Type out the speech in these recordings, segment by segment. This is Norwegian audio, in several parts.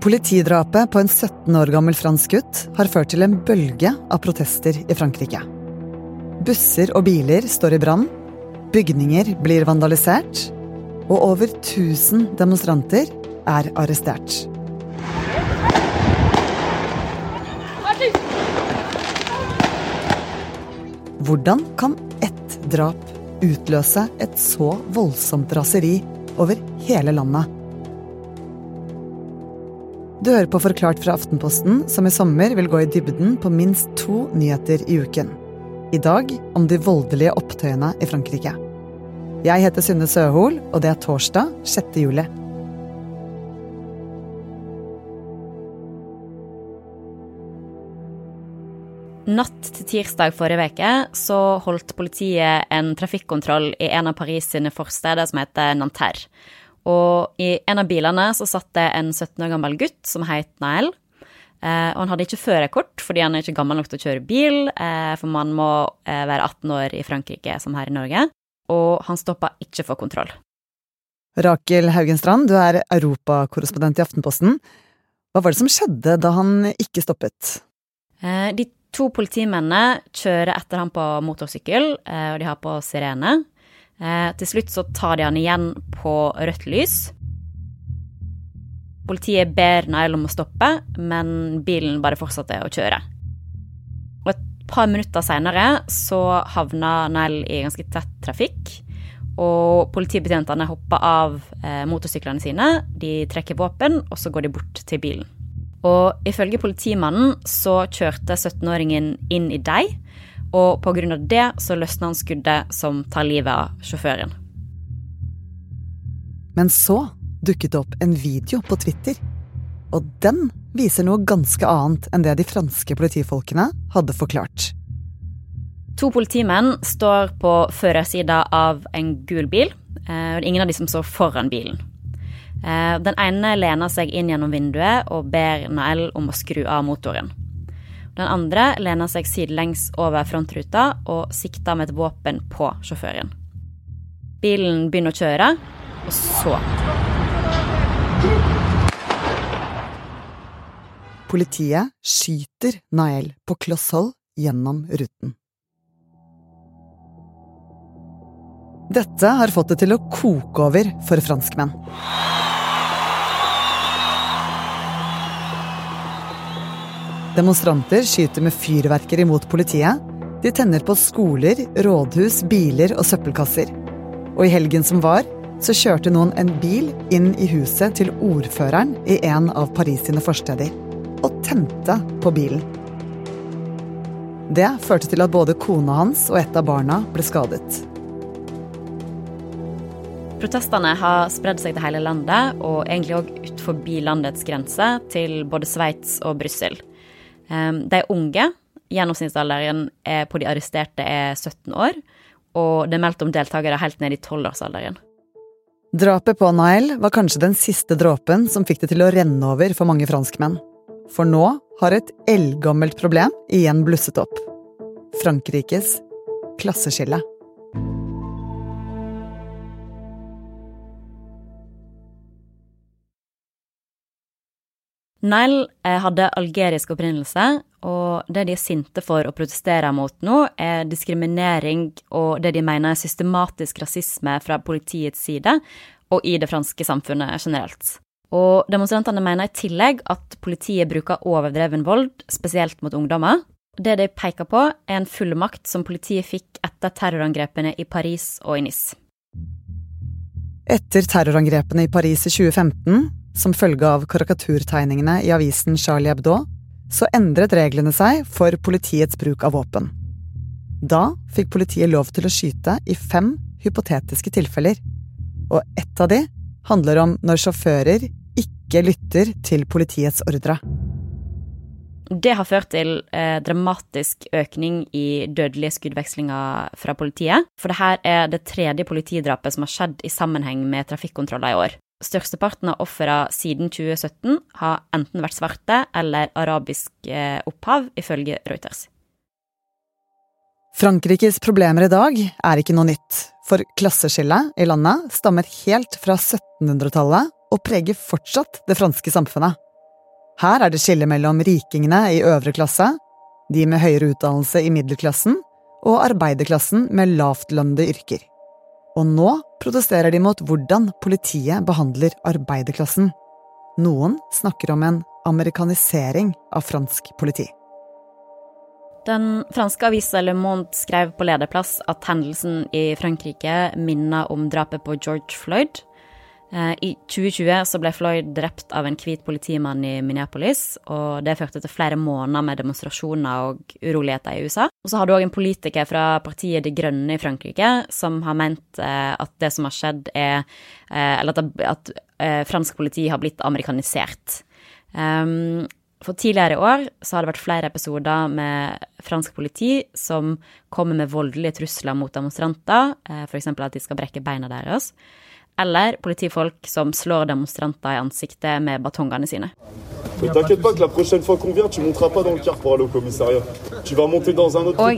Politidrapet på en 17 år gammel fransk gutt har ført til en bølge av protester i Frankrike. Busser og biler står i brann, bygninger blir vandalisert, og over 1000 demonstranter er arrestert. Hvordan kan ett drap utløse et så voldsomt raseri over hele landet? Du hører på Forklart fra Aftenposten, som i sommer vil gå i dybden på minst to nyheter i uken. I dag om de voldelige opptøyene i Frankrike. Jeg heter Synne Søhol, og det er torsdag 6. juli. Natt til tirsdag forrige uke så holdt politiet en trafikkontroll i en av Paris sine forsteder som heter Nanterre. Og i en av bilene så satt det en 17 år gammel gutt som het Nael. Eh, og han hadde ikke førerkort fordi han er ikke gammel nok til å kjøre bil, eh, for man må eh, være 18 år i Frankrike som her i Norge. Og han stoppa ikke for kontroll. Rakel Haugenstrand, du er europakorrespondent i Aftenposten. Hva var det som skjedde da han ikke stoppet? Eh, de To politimennene kjører etter ham på motorsykkel, eh, og de har på sirene. Eh, til slutt så tar de han igjen på rødt lys. Politiet ber Nail om å stoppe, men bilen bare fortsatte å kjøre. Og et par minutter seinere så havna Nail i ganske tett trafikk. Og politibetjentene hopper av eh, motorsyklene sine, de trekker våpen, og så går de bort til bilen. Og ifølge politimannen så kjørte 17-åringen inn i deg, og pga. det så løsna han skuddet som tar livet av sjåføren. Men så dukket det opp en video på Twitter, og den viser noe ganske annet enn det de franske politifolkene hadde forklart. To politimenn står på førersida av en gul bil, eh, og det er ingen av de som står foran bilen. Eh, den ene lener seg inn gjennom vinduet og ber Nael om å skru av motoren. Den andre lener seg sidelengs over frontruta og sikter med et våpen på sjåføren. Bilen begynner å kjøre, og så Politiet skyter Nael på kloss hold gjennom ruten. Dette har fått det til å koke over for franskmenn. Demonstranter skyter med fyrverkeri mot politiet. De tenner på skoler, rådhus, biler og søppelkasser. Og i helgen som var, så kjørte noen en bil inn i huset til ordføreren i en av Paris sine forsteder. Og tente på bilen. Det førte til at både kona hans og et av barna ble skadet. Protestene har spredd seg til hele landet, og egentlig òg utenfor landets grenser, til både Sveits og Brussel. De unge. Gjennomsnittsalderen på de arresterte er 17 år, og det er meldt om deltakere helt ned i 12-årsalderen. Drapet på Nael var kanskje den siste dråpen som fikk det til å renne over for mange franskmenn. For nå har et eldgammelt problem igjen blusset opp. Frankrikes klasseskille. Nile eh, hadde algerisk opprinnelse, og det de er sinte for å protestere mot nå, er diskriminering og det de mener er systematisk rasisme fra politiets side og i det franske samfunnet generelt. Og demonstrantene mener i tillegg at politiet bruker overdreven vold, spesielt mot ungdommer. Det de peker på, er en fullmakt som politiet fikk etter terrorangrepene i Paris og i Nis. Etter terrorangrepene i Paris i 2015 som følge av karikaturtegningene i avisen Charlie Hebdo, så endret reglene seg for politiets bruk av våpen. Da fikk politiet lov til å skyte i fem hypotetiske tilfeller, og ett av de handler om når sjåfører ikke lytter til politiets ordre. Det har ført til eh, dramatisk økning i dødelige skuddvekslinger fra politiet. For dette er det tredje politidrapet som har skjedd i sammenheng med trafikkontroller i år. Størsteparten av ofrene siden 2017 har enten vært svarte eller arabisk eh, opphav, ifølge Reuters. Frankrikes problemer i dag er ikke noe nytt, for klasseskillet i landet stammer helt fra 1700-tallet og preger fortsatt det franske samfunnet. Her er det skille mellom rikingene i øvre klasse, de med høyere utdannelse i middelklassen og arbeiderklassen med lavtlønnede yrker. Og nå protesterer de mot hvordan politiet behandler arbeiderklassen. Noen snakker om en amerikanisering av fransk politi. Den franske avisa Le Monde skrev på lederplass at hendelsen i Frankrike minner om drapet på George Floyd. Eh, I 2020 så ble Floyd drept av en hvit politimann i Minneapolis, og det førte til flere måneder med demonstrasjoner og uroligheter i USA. Og så har du òg en politiker fra partiet De Grønne i Frankrike som har ment eh, at det som har skjedd, er eh, Eller at, fransk politi har blitt amerikanisert. Um, for tidligere i år så har det vært flere episoder med fransk politi som kommer med voldelige trusler mot demonstranter, f.eks. at de skal brekke beina deres. Eller politifolk som slår demonstranter i ansiktet med batongene sine. Og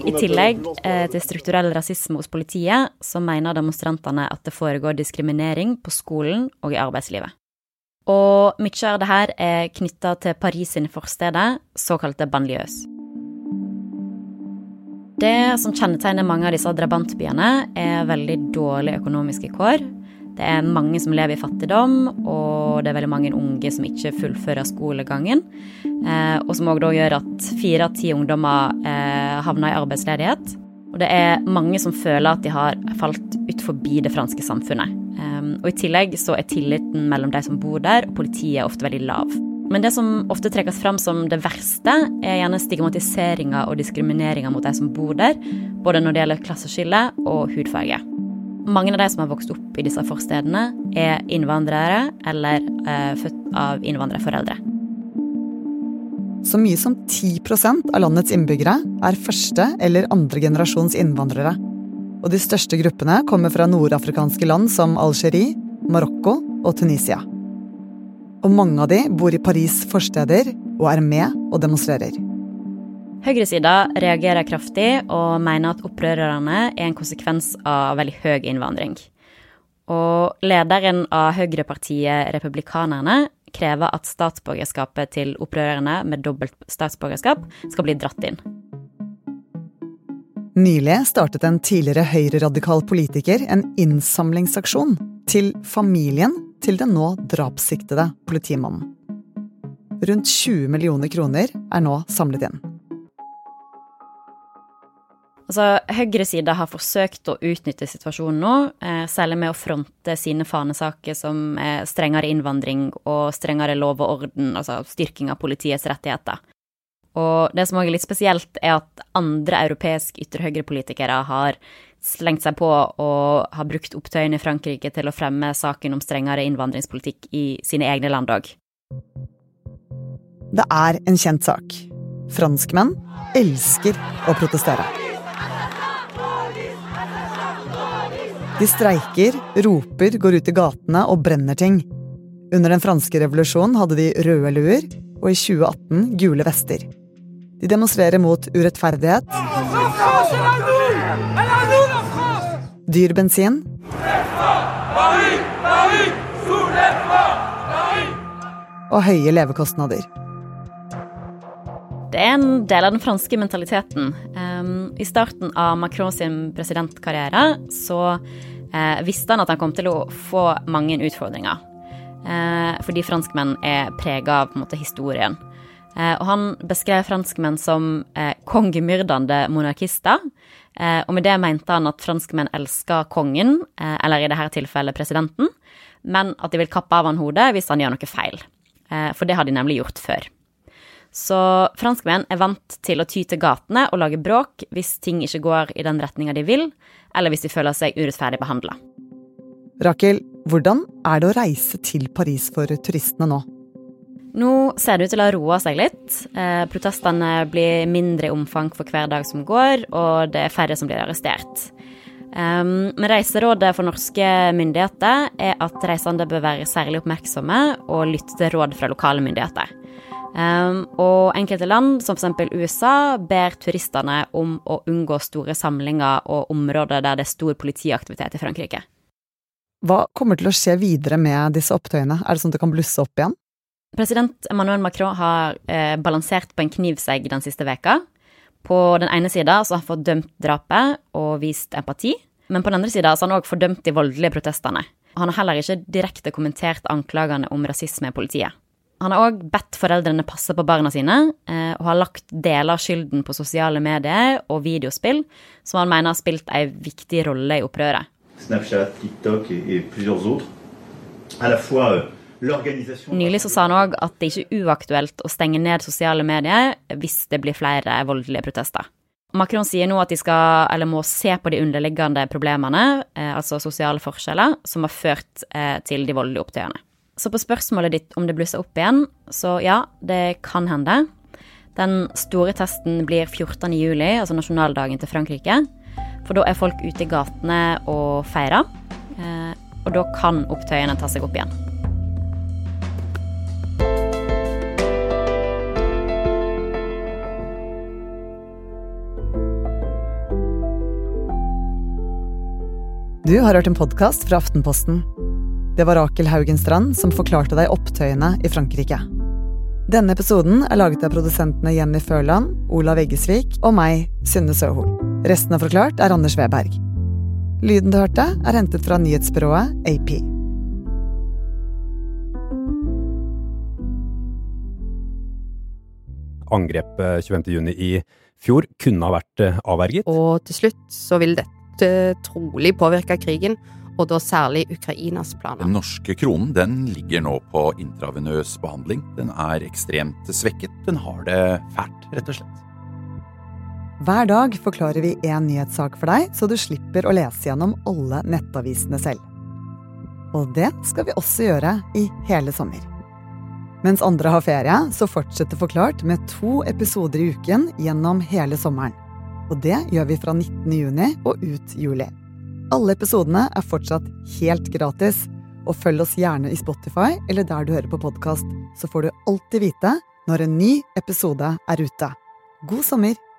i tillegg eh, til strukturell rasisme hos politiet, så mener demonstrantene at det foregår diskriminering på skolen og i arbeidslivet. Og mye av det her er knytta til Paris sine forsteder, såkalte banlieues. Det som kjennetegner mange av disse drabantbyene, er veldig dårlige økonomiske kår. Det er mange som lever i fattigdom, og det er veldig mange unge som ikke fullfører skolegangen. Eh, og som òg gjør at fire av ti ungdommer eh, havner i arbeidsledighet. Og det er mange som føler at de har falt ut forbi det franske samfunnet. Um, og i tillegg så er tilliten mellom de som bor der, og politiet ofte veldig lav. Men det som ofte trekkes fram som det verste, er gjerne stigmatiseringa og diskrimineringa mot de som bor der, både når det gjelder klasseskille og hudfarge. Mange av de som har vokst opp i disse forstedene, er innvandrere eller eh, født av innvandrerforeldre. Så mye som 10% av landets innbyggere er første eller andre generasjons innvandrere. Og de største gruppene kommer fra nordafrikanske land som Algerie, Marokko og Tunisia. Og mange av de bor i Paris' forsteder og er med og demonstrerer. Høyresida reagerer kraftig og mener at opprørerne er en konsekvens av veldig høy innvandring. Og lederen av høyrepartiet Republikanerne krever at statsborgerskapet til opprørerne med dobbelt statsborgerskap skal bli dratt inn. Nylig startet en tidligere høyreradikal politiker en innsamlingsaksjon til familien til den nå drapssiktede politimannen. Rundt 20 millioner kroner er nå samlet inn. Altså, Høyresida har forsøkt å utnytte situasjonen nå, eh, særlig med å fronte sine fanesaker som strengere innvandring og strengere lov og orden, altså styrking av politiets rettigheter. Og det som òg er litt spesielt, er at andre europeiske ytre høyre-politikere har slengt seg på og har brukt opptøyene i Frankrike til å fremme saken om strengere innvandringspolitikk i sine egne land òg. Det er en kjent sak. Franskmenn elsker å protestere. De streiker, roper, går ut i gatene og brenner ting. Under den franske revolusjonen hadde de røde luer, og i 2018 gule vester. De demonstrerer mot urettferdighet, dyr bensin og høye levekostnader. Det er en del av den franske mentaliteten. I starten av Macron sin presidentkarriere så uh, visste han at han kom til å få mange utfordringer. Uh, fordi franskmenn er prega av måte, historien. Uh, og han beskrev franskmenn som kongemyrdende monarkister. og med det mente han at franskmenn elsker kongen, eller i dette tilfellet presidenten, men at de vil kappe av han hodet hvis han gjør noe feil. for det har de nemlig gjort før. Så franskmenn er vant til å ty til gatene og lage bråk hvis ting ikke går i den retninga de vil, eller hvis de føler seg urettferdig behandla. Rakel, hvordan er det å reise til Paris for turistene nå? Nå ser det ut til å ha roa seg litt. Eh, protestene blir mindre i omfang for hver dag som går, og det er færre som blir arrestert. Um, men Reiserådet for norske myndigheter er at reisende bør være særlig oppmerksomme og lytte til råd fra lokale myndigheter. Um, og enkelte land, som f.eks. USA, ber turistene om å unngå store samlinger og områder der det er stor politiaktivitet i Frankrike. Hva kommer til å skje videre med disse opptøyene? Er det sånn at det kan blusse opp igjen? President Emmanuel Macron har eh, balansert på en knivsegg den siste veka. På den ene sida har han fordømt drapet og vist empati, men på den andre sida har han òg fordømt de voldelige protestene. Han har heller ikke direkte kommentert anklagene om rasisme i politiet. Han har òg bedt foreldrene passe på barna sine, eh, og har lagt deler av skylden på sosiale medier og videospill, som han mener har spilt en viktig rolle i opprøret. Snapchat, TikTok et, et plusieurs autres. À la fois euh, Nylig så sa han òg at det ikke er uaktuelt å stenge ned sosiale medier hvis det blir flere voldelige protester. Macron sier nå at de skal, eller må se på de underliggende problemene, eh, altså sosiale forskjeller, som har ført eh, til de voldelige opptøyene. Så på spørsmålet ditt om det blusser opp igjen, så ja, det kan hende. Den store testen blir 14. juli, altså nasjonaldagen til Frankrike. For da er folk ute i gatene og feirer. Eh, og da kan opptøyene ta seg opp igjen. Du har hørt en podkast fra Aftenposten. Det var Rakel Haugenstrand som forklarte deg opptøyene i Frankrike. Denne episoden er laget av produsentene Jenny Førland, Olav Eggesvik og meg, Synne Søhol. Resten av Forklart er Anders Weberg. Lyden du hørte, er hentet fra nyhetsbyrået AP. Angrepet 25.6 i fjor kunne ha vært eh, avverget. Og til slutt så vil dette trolig påvirke krigen, og da særlig Ukrainas planer. Den norske kronen den ligger nå på intravenøs behandling. Den er ekstremt svekket. Den har det fælt, rett og slett. Hver dag forklarer vi én nyhetssak for deg, så du slipper å lese gjennom alle nettavisene selv. Og det skal vi også gjøre i hele sommer. Mens andre har ferie, så fortsetter Forklart med to episoder i uken gjennom hele sommeren. Og det gjør vi fra 19. juni og ut juli. Alle episodene er fortsatt helt gratis, og følg oss gjerne i Spotify eller der du hører på podkast, så får du alltid vite når en ny episode er ute. God sommer!